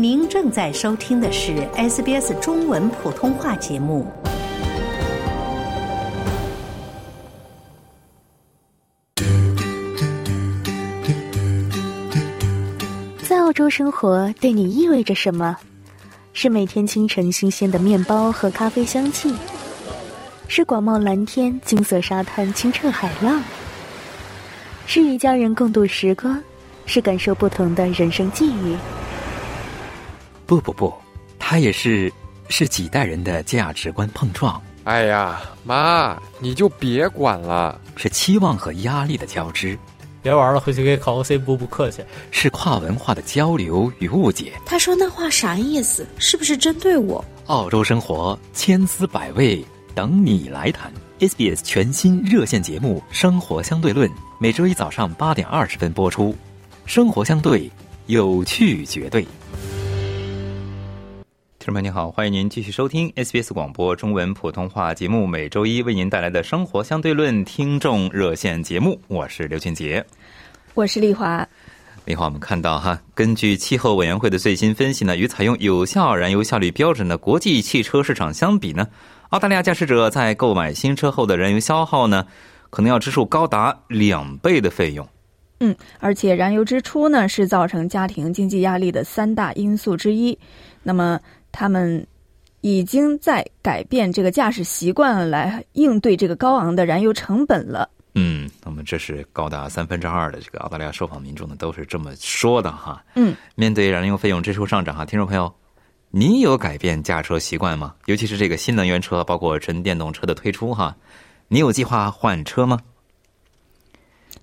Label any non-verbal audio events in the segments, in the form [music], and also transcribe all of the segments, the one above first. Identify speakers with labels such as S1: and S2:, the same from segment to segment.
S1: 您正在收听的是 SBS 中文普通话节目。
S2: 在澳洲生活对你意味着什么？是每天清晨新鲜的面包和咖啡香气，是广袤蓝天、金色沙滩、清澈海浪，是与家人共度时光，是感受不同的人生际遇。
S3: 不不不，它也是是几代人的价值观碰撞。
S4: 哎呀，妈，你就别管了。
S3: 是期望和压力的交织。
S5: 别玩了，回去给考个 C 不不客气。
S3: 是跨文化的交流与误解。
S6: 他说那话啥意思？是不是针对我？
S3: 澳洲生活千滋百味，等你来谈。SBS 全新热线节目《生活相对论》，每周一早上八点二十分播出。生活相对，有趣绝对。朋友您好，欢迎您继续收听 SBS 广播中文普通话节目，每周一为您带来的生活相对论听众热线节目，我是刘俊杰，
S2: 我是丽华。
S3: 丽华，我们看到哈，根据气候委员会的最新分析呢，与采用有效燃油效率标准的国际汽车市场相比呢，澳大利亚驾驶者在购买新车后的燃油消耗呢，可能要支出高达两倍的费用。
S7: 嗯，而且燃油支出呢是造成家庭经济压力的三大因素之一。那么他们已经在改变这个驾驶习惯来应对这个高昂的燃油成本了。
S3: 嗯，那么这是高达三分之二的这个澳大利亚受访民众呢，都是这么说的哈。
S7: 嗯，
S3: 面对燃油费用支出上涨哈，听众朋友，你有改变驾车习惯吗？尤其是这个新能源车，包括纯电动车的推出哈，你有计划换车吗？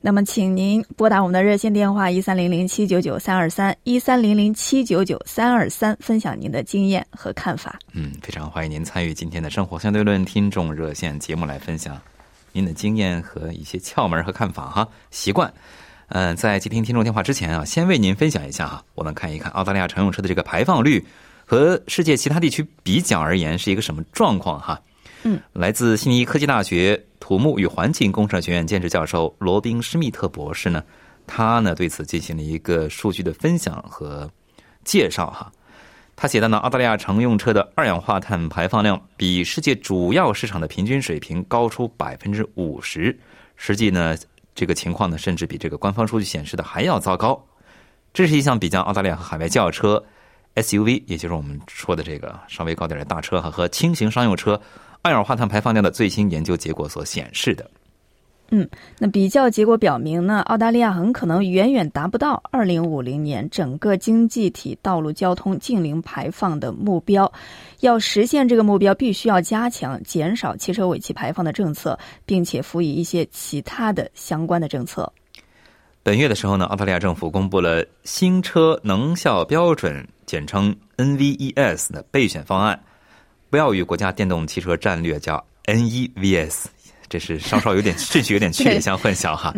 S7: 那么，请您拨打我们的热线电话一三零零七九九三二三一三零零七九九三二三，分享您的经验和看法。
S3: 嗯，非常欢迎您参与今天的生活相对论听众热线节目来分享您的经验和一些窍门和看法哈。习惯，嗯，在接听听众电话之前啊，先为您分享一下哈，我们看一看澳大利亚乘用车的这个排放率和世界其他地区比较而言是一个什么状况哈。
S7: 嗯，
S3: 来自悉尼科技大学土木与环境工程学院兼职教授罗宾施密特博士呢，他呢对此进行了一个数据的分享和介绍哈。他写到呢，澳大利亚乘用车的二氧化碳排放量比世界主要市场的平均水平高出百分之五十，实际呢这个情况呢甚至比这个官方数据显示的还要糟糕。这是一项比较澳大利亚和海外轿车 SUV，也就是我们说的这个稍微高点的大车哈和轻型商用车。二氧化碳排放量的最新研究结果所显示的，
S7: 嗯，那比较结果表明呢，澳大利亚很可能远远达不到二零五零年整个经济体道路交通净零排放的目标。要实现这个目标，必须要加强减少汽车尾气排放的政策，并且辅以一些其他的相关的政策。
S3: 本月的时候呢，澳大利亚政府公布了新车能效标准，简称 NVES 的备选方案。不要与国家电动汽车战略叫 NEVS，这是稍稍有点顺序有点区别 [laughs] 相混淆哈。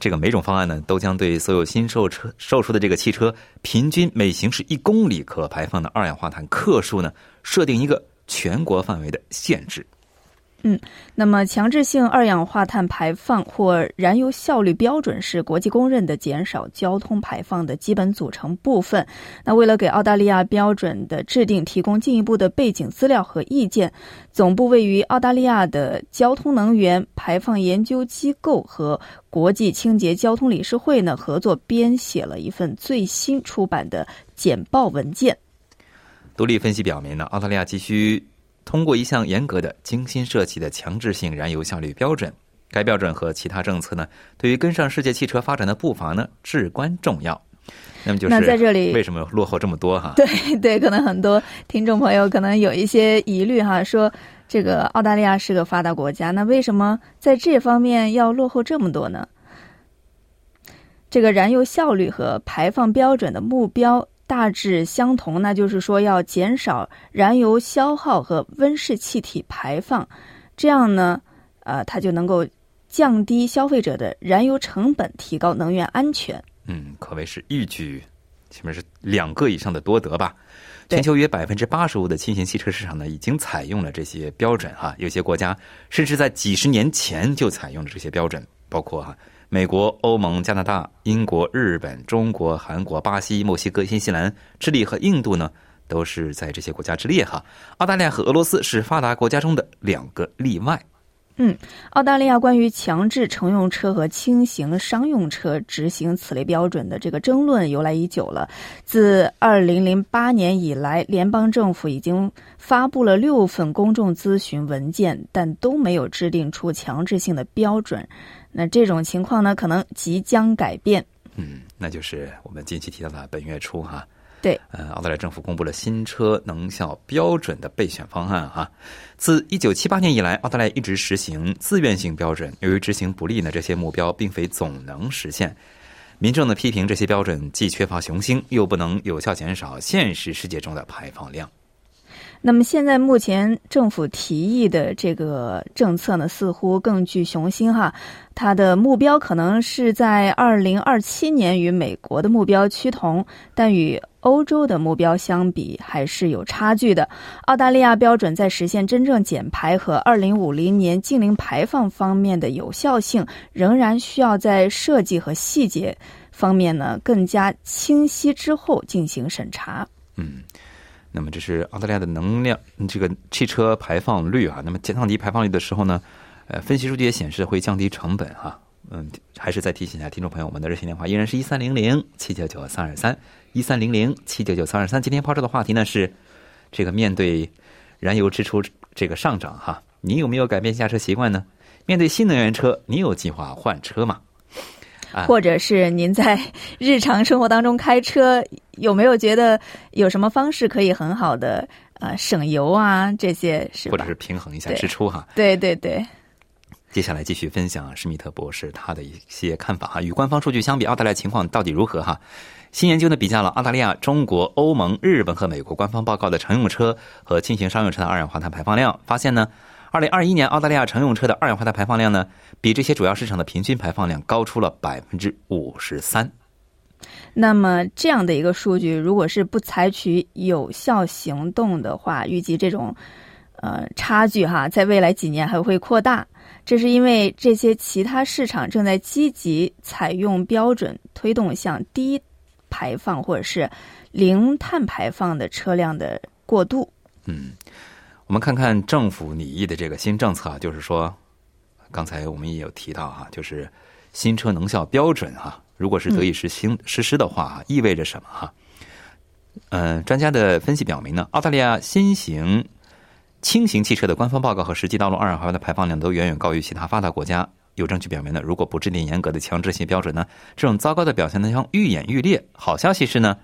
S3: 这个每种方案呢，都将对所有新售车售出的这个汽车平均每行驶一公里可排放的二氧化碳克数呢，设定一个全国范围的限制。
S7: 嗯，那么强制性二氧化碳排放或燃油效率标准是国际公认的减少交通排放的基本组成部分。那为了给澳大利亚标准的制定提供进一步的背景资料和意见，总部位于澳大利亚的交通能源排放研究机构和国际清洁交通理事会呢合作编写了一份最新出版的简报文件。
S3: 独立分析表明呢，澳大利亚急需。通过一项严格的、精心设计的强制性燃油效率标准，该标准和其他政策呢，对于跟上世界汽车发展的步伐呢，至关重要。那么就是
S7: 那在这里
S3: 为什么落后这么多哈？[laughs]
S7: 对对，可能很多听众朋友可能有一些疑虑哈，说这个澳大利亚是个发达国家，那为什么在这方面要落后这么多呢？这个燃油效率和排放标准的目标。大致相同，那就是说要减少燃油消耗和温室气体排放，这样呢，呃，它就能够降低消费者的燃油成本，提高能源安全。
S3: 嗯，可谓是一举，前面是两个以上的多得吧。全球约百分之八十五的轻型汽车市场呢，已经采用了这些标准哈。有些国家甚至在几十年前就采用了这些标准，包括哈美国、欧盟、加拿大、英国、日本、中国、韩国、巴西、墨西哥、新西兰、智利和印度呢，都是在这些国家之列哈。澳大利亚和俄罗斯是发达国家中的两个例外。
S7: 嗯，澳大利亚关于强制乘用车和轻型商用车执行此类标准的这个争论由来已久了。自二零零八年以来，联邦政府已经发布了六份公众咨询文件，但都没有制定出强制性的标准。那这种情况呢，可能即将改变。
S3: 嗯，那就是我们近期提到的本月初哈。
S7: 对，
S3: 呃，澳大利亚政府公布了新车能效标准的备选方案哈。自一九七八年以来，澳大利亚一直实行自愿性标准。由于执行不力呢，这些目标并非总能实现。民众呢批评这些标准既缺乏雄心，又不能有效减少现实世界中的排放量。
S7: 那么现在目前政府提议的这个政策呢，似乎更具雄心哈。它的目标可能是在二零二七年与美国的目标趋同，但与欧洲的目标相比还是有差距的。澳大利亚标准在实现真正减排和二零五零年净零排放方面的有效性，仍然需要在设计和细节方面呢更加清晰之后进行审查。
S3: 嗯。那么这是澳大利亚的能量这个汽车排放率啊。那么降低排放率的时候呢，呃，分析数据也显示会降低成本哈。嗯，还是再提醒一下听众朋友，我们的热线电话依然是一三零零七九九三二三一三零零七九九三二三。今天抛出的话题呢是这个面对燃油支出这个上涨哈，你有没有改变驾车习惯呢？面对新能源车，你有计划换车吗？
S7: 或者是您在日常生活当中开车，有没有觉得有什么方式可以很好的呃省油啊？这些是
S3: 或者是平衡一下支出哈？
S7: 对对对。
S3: 接下来继续分享施密特博士他的一些看法哈。与官方数据相比，澳大利亚情况到底如何哈？新研究呢比较了澳大利亚、中国、欧盟、日本和美国官方报告的乘用车和轻型商用车的二氧化碳排放量，发现呢。二零二一年，澳大利亚乘用车的二氧化碳排放量呢，比这些主要市场的平均排放量高出了百分之五十三。
S7: 那么，这样的一个数据，如果是不采取有效行动的话，预计这种呃差距哈，在未来几年还会扩大。这是因为这些其他市场正在积极采用标准，推动向低排放或者是零碳排放的车辆的过渡。
S3: 嗯。我们看看政府拟议的这个新政策啊，就是说，刚才我们也有提到哈，就是新车能效标准哈，如果是得以实行实施的话，意味着什么哈？嗯，专家的分析表明呢，澳大利亚新型轻型汽车的官方报告和实际道路二氧化碳的排放量都远远高于其他发达国家。有证据表明呢，如果不制定严格的强制性标准呢，这种糟糕的表现呢将愈演愈烈。好消息是呢，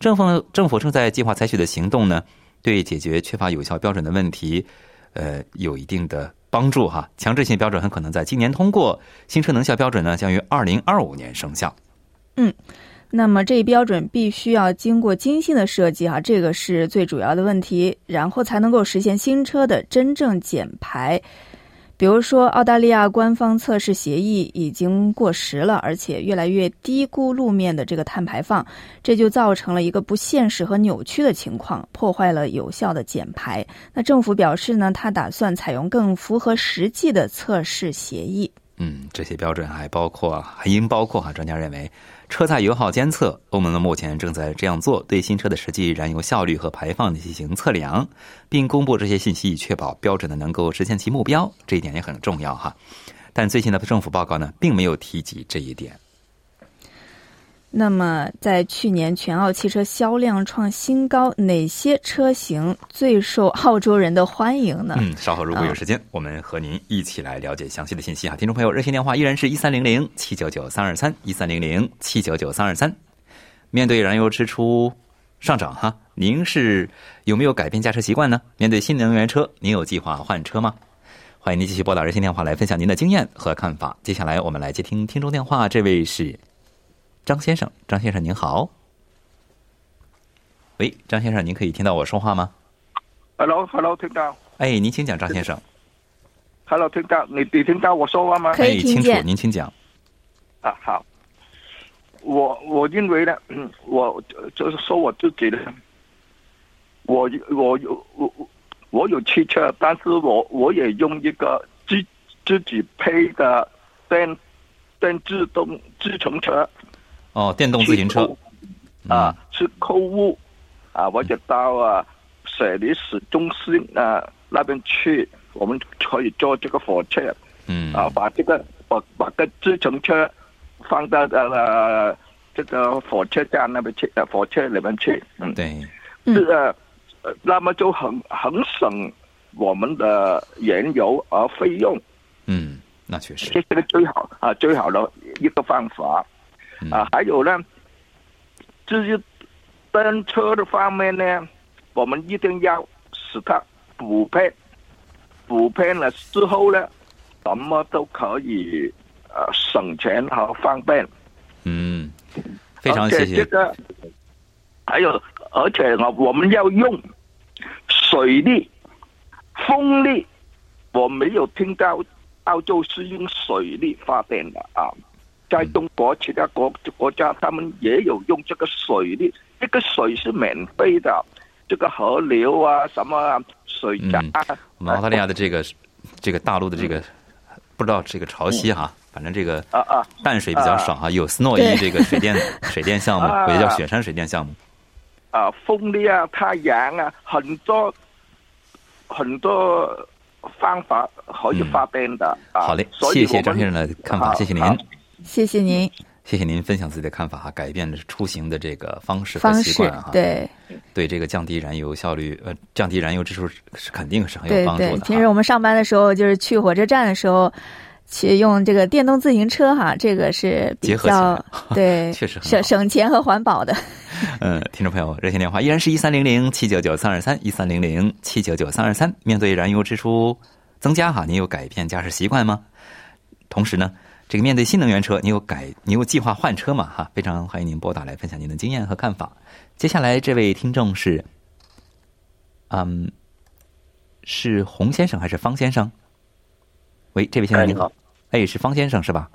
S3: 政府政府正在计划采取的行动呢。对解决缺乏有效标准的问题，呃，有一定的帮助哈。强制性标准很可能在今年通过，新车能效标准呢将于二零二五年生效。
S7: 嗯，那么这一标准必须要经过精心的设计哈，这个是最主要的问题，然后才能够实现新车的真正减排。比如说，澳大利亚官方测试协议已经过时了，而且越来越低估路面的这个碳排放，这就造成了一个不现实和扭曲的情况，破坏了有效的减排。那政府表示呢，他打算采用更符合实际的测试协议。
S3: 嗯，这些标准还包括，还应包括哈。专家认为。车载油耗监测，欧盟呢目前正在这样做，对新车的实际燃油效率和排放进行测量，并公布这些信息，以确保标准呢能够实现其目标。这一点也很重要哈。但最新的政府报告呢，并没有提及这一点。
S7: 那么，在去年全澳汽车销量创新高，哪些车型最受澳洲人的欢迎呢？
S3: 嗯，稍后如果有时间，我们和您一起来了解详细的信息哈。听众朋友，热线电话依然是一三零零七九九三二三一三零零七九九三二三。面对燃油支出上涨哈，您是有没有改变驾车习惯呢？面对新能源车，您有计划换车吗？欢迎您继续拨打热线电话来分享您的经验和看法。接下来我们来接听听众电话，这位是。张先生，张先生您好。喂，张先生，您可以听到我说话吗
S8: ？Hello，Hello，听到。
S3: 哎，您请讲，张先生。
S8: Hello，听到你，你听到我说话吗？
S7: 可以
S3: 听见。您请讲。
S8: 啊，好。我我认为呢，[clears throat] 我就是说我自己的，我我有我我有汽车，但是我我也用一个自自己配的电。电自动自行车
S3: 哦，电动自行车。
S8: 啊，去购物啊，或者到啊水利市中心啊那边去，我们可以坐这个火车
S3: 嗯。
S8: 啊，把这个把把个自行车放到呃这个火车站那边去，呃火车里面去，嗯，
S3: 对，
S7: 嗯
S8: 是呃，呃那么就很很省我们的燃油和费用，
S3: 嗯，那确实，
S8: 这是个最好啊最好的一个方法。
S3: 嗯
S8: 啊。还有呢，至于单车的方面呢，我们一定要使它补配，补配了之后呢，什么都可以呃省钱和方便。
S3: 嗯，非常谢谢
S8: 而且这，个还有，而且呢，我们要用水力、风力，我没有听到澳洲是用水力发电的啊。在中国其他国国家，他们也有用这个水利，这个水是免费的，这个河流啊，什么啊水闸、啊
S3: 我们澳大利亚的这个这个大陆的这个不知道这个潮汐哈，反正这个
S8: 啊啊。
S3: 淡水比较少哈，有斯诺伊
S7: 对。
S3: 这个水电 [laughs] 水电项目，
S8: 啊。
S3: 或者叫雪山水电项目。
S8: 啊，风力啊，太阳啊，很多很多方法可以发电的、啊。
S3: 好嘞，谢谢张先生的看法，谢谢您，
S8: 好
S7: 谢谢您
S3: 谢谢您分享自己的看法哈，改变出行的这个方式和
S7: 方式
S3: 习惯哈，，
S7: 对
S3: 对这个降低燃油效率，呃，降低燃油支出是是肯定是很有帮助的
S7: 平时我们上班的时候，就是去火车站的时候。去用这个电动自行车哈，这个是比较对，[laughs]
S3: 确实很
S7: 省省钱和环保的。[laughs]
S3: 嗯，听众朋友，热线电话依然是一三零零七九九三二三一三零零七九九三二三。面对燃油支出增加哈，您有改变驾驶习惯吗？同时呢，这个面对新能源车，你有改，你有计划换车吗？哈，非常欢迎您拨打来分享您的经验和看法。接下来这位听众是，嗯，是洪先生还是方先生？喂，这位先生您好，哎，是方先生是吧？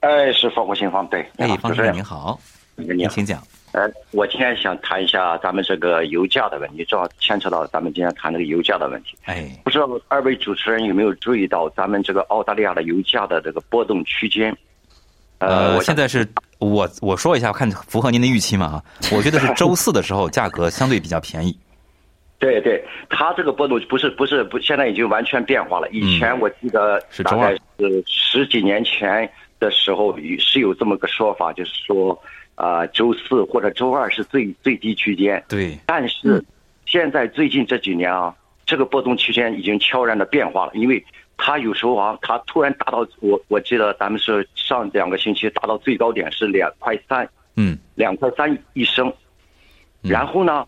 S9: 哎，是方国新方对，
S3: 哎，方先生您好，
S9: 您，
S3: 请讲。
S9: 呃，我今天想谈一下咱们这个油价的问题，正好牵扯到咱们今天谈这个油价的问题。
S3: 哎，
S9: 不知道二位主持人有没有注意到咱们这个澳大利亚的油价的这个波动区间？
S3: 呃，
S9: 我
S3: 现在是我我说一下，看符合您的预期吗？啊，[laughs] 我觉得是周四的时候价格相对比较便宜。
S9: 对对，它这个波动不是不是不，现在已经完全变化了。以前我记得
S3: 嗯是
S9: 大概是十几年前的时候是有这么个说法，就是说啊、周四或者周二是最最低区间。
S3: 对，
S9: 但是现在最近这几年啊，这个波动区间已经悄然的变化了，因为它有时候啊，它突然达到我我记得咱们是上两个星期达到最高点是两块三，
S3: 嗯，
S9: 两块三一升，
S3: 嗯
S9: 然后呢，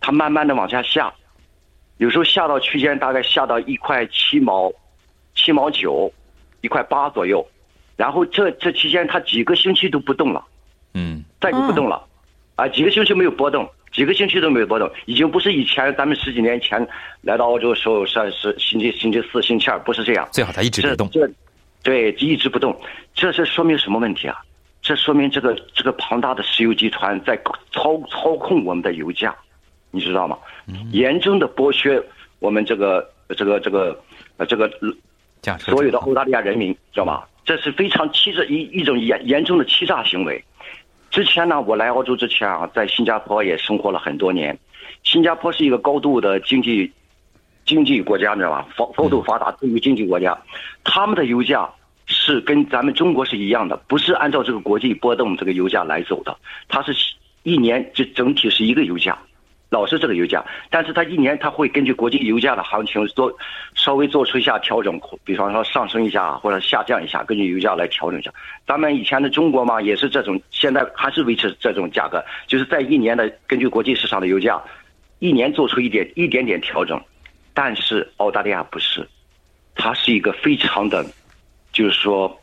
S9: 它慢慢的往下下，有时候下到区间大概下到一块七毛，七毛九，一块八左右，然后这这期间它几个星期都不动了。
S3: 嗯，
S9: 再就不动了，啊，几个星期没有波动，几个星期都没有波动，已经不是以前咱们十几年前来到澳洲的时候算是星期星期四、星期二，不是这样，
S3: 最好它一直不动。
S9: 这对，一直不动，这是说明什么问题啊？这说明这个这个庞大的石油集团在操操控我们的油价，你知道吗？严重的剥削我们这个这个这个呃这个所有的澳大利亚人民，知道吗？这是非常欺诈一一种严严重的欺诈行为。之前呢，我来澳洲之前啊，在新加坡也生活了很多年。新加坡是一个高度的经济经济国家，你知道吧？高高度发达自由经济国家，他们的油价是跟咱们中国是一样的，不是按照这个国际波动这个油价来走的，它是一年这整体是一个油价。老是这个油价，但是它一年它会根据国际油价的行情做稍微做出一下调整，比方说上升一下或者下降一下，根据油价来调整一下。咱们以前的中国嘛也是这种，现在还是维持这种价格，就是在一年的根据国际市场的油价，一年做出一点一点点调整。但是澳大利亚不是，它是一个非常的，就是说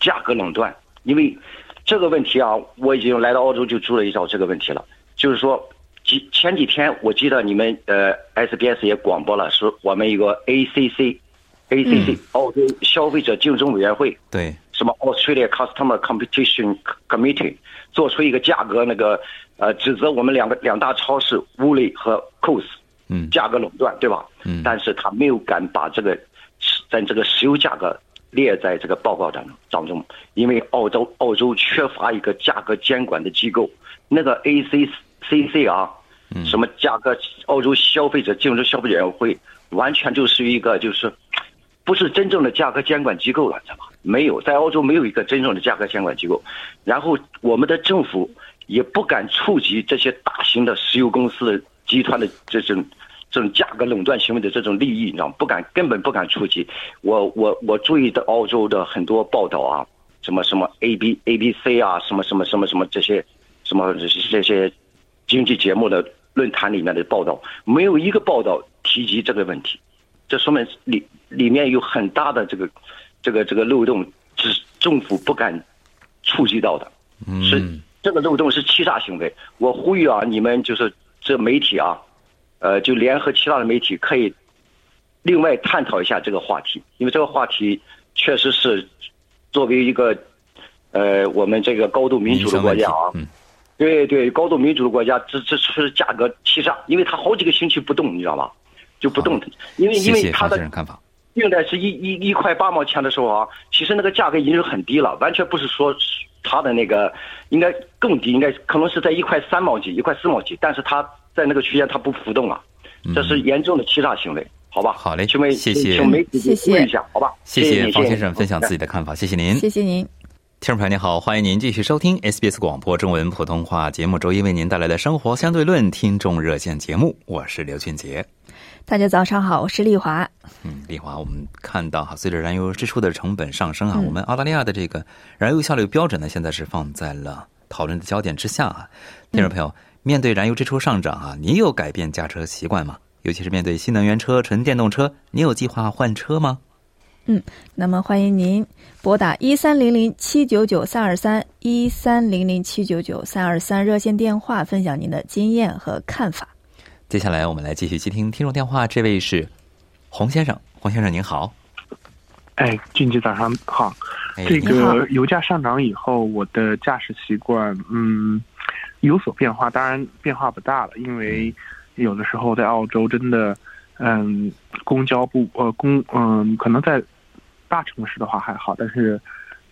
S9: 价格垄断，因为这个问题啊，我已经来到澳洲就注意到这个问题了，就是说。几前几天我记得你们呃 SBS 也广播了，说我们一个 ACC ACC、澳洲消费者竞争委员会，
S3: 对，
S9: 什么 Australia Customer Competition Committee 做出一个价格那个呃指责我们两个两大超市 Woolly 和 Coles
S3: 嗯。
S9: 价格垄断，对吧？
S3: 嗯。
S9: 但是他没有敢把这个在这个石油价格列在这个报告当当中，因为澳洲澳洲缺乏一个价格监管的机构，那个 ACCC 啊，什么价格澳洲消费者竞争消费者委员会，完全就是一个就是不是真正的价格监管机构了，知道吧？没有，在澳洲没有一个真正的价格监管机构，然后我们的政府也不敢触及这些大型的石油公司的集团的这种。这种价格垄断行为的这种利益，你知道不敢，根本不敢触及。我我我注意到澳洲的很多报道啊，什么什么 A B A B C 啊，什么什么什么什么这些，什么这些经济节目的论坛里面的报道，没有一个报道提及这个问题。这说明里里面有很大的这个这个这个漏洞，是政府不敢触及到的。是这个漏洞是欺诈行为。我呼吁啊，你们就是这媒体啊。呃，就联合其他的媒体，可以另外探讨一下这个话题，因为这个话题确实是作为一个呃我们这个高度民主的国家啊，对对，高度民主的国家，这这是价格欺诈，因为它好几个星期不动，你知道吧？就不动，因为因为它的定在是一一一块八毛钱的时候啊，其实那个价格已经是很低了，完全不是说它的那个应该更低，应该可能是在一块三毛几、一块四毛几，但是它。在那个区间，它不浮动啊，这是严重的欺诈行为，好吧？
S3: 好嘞，
S9: 请问
S3: 谢谢，
S9: 请媒体问一下，好吧？
S3: 谢谢方先生分享自己的看法，谢谢您，
S7: 谢谢您。
S3: 听众朋友您好，欢迎您继续收听 SBS 广播中文普通话节目，周一为您带来的生活相对论听众热线节目，我是刘俊杰。
S7: 大家早上好，我是丽华。
S3: 嗯，丽华，我们看到哈，随着燃油支出的成本上升啊，我们澳大利亚的这个燃油效率标准呢，现在是放在了讨论的焦点之下啊，听众朋友。面对燃油支出上涨啊，你有改变驾车习惯吗？尤其是面对新能源车、纯电动车，你有计划换车吗？
S7: 嗯，那么欢迎您拨打一三零零七九九三二三一三零零七九九三二三热线电话，分享您的经验和看法。
S3: 接下来我们来继续接听听众电话，这位是洪先生，洪先生您好。
S10: 哎，俊杰早上好。这个油价上涨以后，我的驾驶习惯，嗯。有所变化，当然变化不大了，因为有的时候在澳洲真的，嗯，公交不呃公嗯，可能在大城市的话还好，但是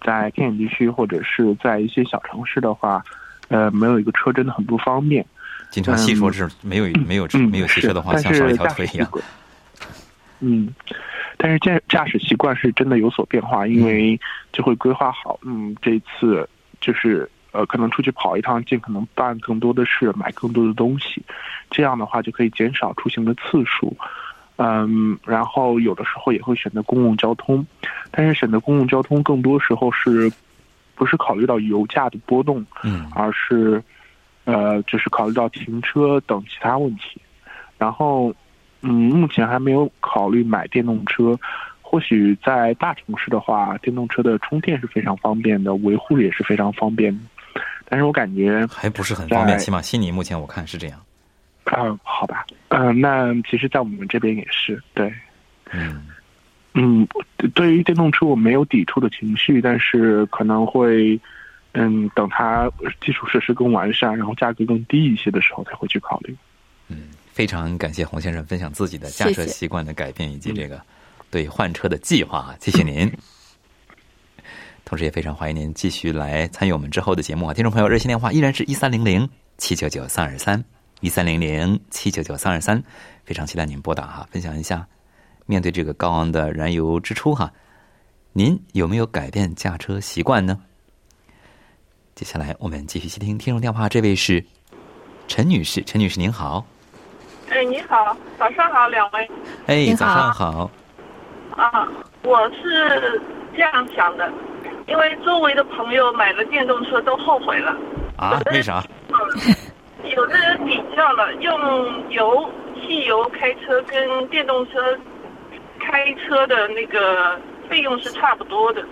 S10: 在偏远地区或者是在一些小城市的话，呃，没有一个车真的很不方便。
S3: 经常细说是没有没有没有汽车的话，像少一条腿一样。
S10: 嗯，但是驾驾驶习惯是真的有所变化，因为就会规划好，嗯，这次就是。呃，可能出去跑一趟，尽可能办更多的事，买更多的东西，这样的话就可以减少出行的次数。嗯，然后有的时候也会选择公共交通，但是选择公共交通更多时候是，不是考虑到油价的波动，
S3: 嗯，
S10: 而是，呃，就是考虑到停车等其他问题。然后，嗯，目前还没有考虑买电动车。或许在大城市的话，电动车的充电是非常方便的，维护也是非常方便。但是我感觉
S3: 还不是很方便，起码悉尼目前我看是这样。
S10: 嗯，好吧，嗯，那其实，在我们这边也是对。
S3: 嗯
S10: 嗯，对于电动车，我没有抵触的情绪，但是可能会，嗯，等它基础设施更完善，然后价格更低一些的时候，才会去考虑。
S3: 嗯，非常感谢洪先生分享自己的驾车习惯的改变以及这个对换车的计划，谢谢您。同时也非常欢迎您继续来参与我们之后的节目啊！听众朋友，热线电话依然是一三零零七九九三二三一三零零七九九三二三，非常期待您拨打哈，分享一下面对这个高昂的燃油支出哈，您有没有改变驾车习惯呢？接下来我们继续接听听众电话，这位是陈女士，陈女士您好。
S11: 哎，你好，早上好，两位。
S3: 哎，早上好。
S11: 啊，我是这样想的。因为周围的朋友买了电动车都后悔了
S3: 啊？为啥？
S11: 有的人比较了，用油、汽油开车跟电动车开车的那个费用是差不多的。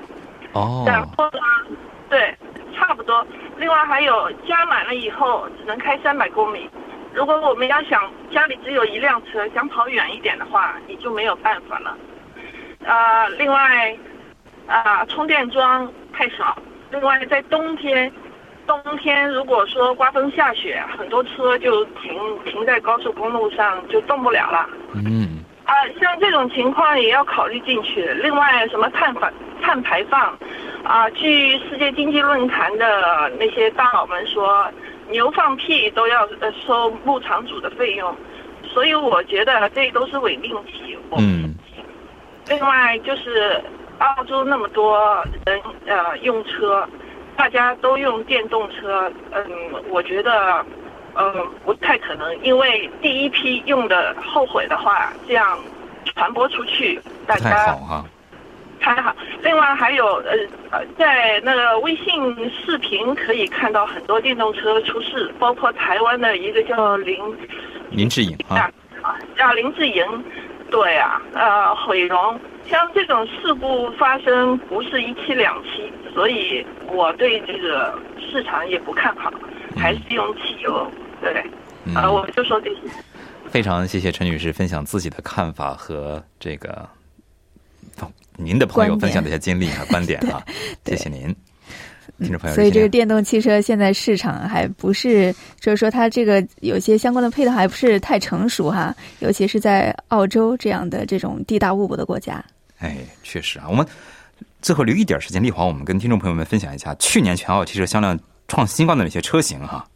S3: 哦。
S11: 然后呢？对，差不多。另外还有加满了以后只能开三百公里。如果我们要想家里只有一辆车，想跑远一点的话，你就没有办法了。啊，另外。啊，充电桩太少。另外，在冬天，冬天如果说刮风下雪，很多车就停停在高速公路上，就动不了了。
S3: 嗯。
S11: 啊，像这种情况也要考虑进去。另外，什么碳排碳排放，啊，据世界经济论坛的那些大佬们说，牛放屁都要呃收牧场主的费用，所以我觉得这都是伪命题。
S3: 嗯。
S11: 另外就是澳洲那么多人呃用车，大家都用电动车，嗯，我觉得。嗯，不太可能，因为第一批用的后悔的话，这样传播出去，大家
S3: 太好哈，
S11: 太好。另外还有呃呃，在那个微信视频可以看到很多电动车出事，包括台湾的一个叫林
S3: 林志颖啊，
S11: 叫林志颖，对啊，呃毁容，像这种事故发生不是一期两期，所以我对这个市场也不看好。还是用汽油，对，啊，我就说这些。
S3: 非常谢谢陈女士分享自己的看法和这个您的朋友分享的一些经历和观点啊，谢谢您，听众朋友。
S7: 所以这个电动汽车现在市场还不是，就是说它这个有些相关的配套还不是太成熟哈，尤其是在澳洲这样的这种地大物博的国家。
S3: 哎，确实啊，我们最后留一点时间，丽华，我们跟听众朋友们分享一下去年全澳汽车销量。创新高的那些车型哈，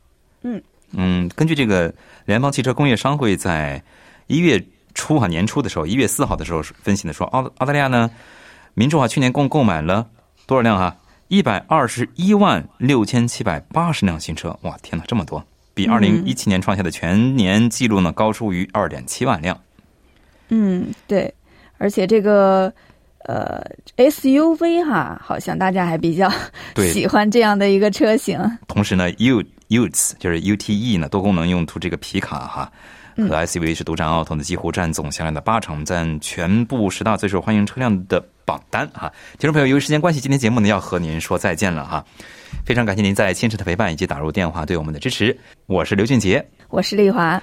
S7: 嗯
S3: 嗯，根据这个联邦汽车工业商会在一月初哈年初的时候，一月四号的时候分析的说，澳澳大利亚呢，民众啊去年共购买了多少辆啊？一百二十一万六千七百八十辆新车，哇天哪，这么多，比二零一七年创下的全年记录呢高出于二点七万辆。
S7: 嗯，对，而且这个。呃，SUV 哈，好像大家还比较喜欢这样的一个车型。
S3: 同时呢，U Utes 就是 UTE 呢，多功能用途这个皮卡哈，和 SUV 是独占奥拓的，几乎占总销量的八成，占全部十大最受欢迎车辆的榜单哈。听众朋友，由于时间关系，今天节目呢要和您说再见了哈。非常感谢您在现场的陪伴以及打入电话对我们的支持。我是刘俊杰，
S7: 我是丽华。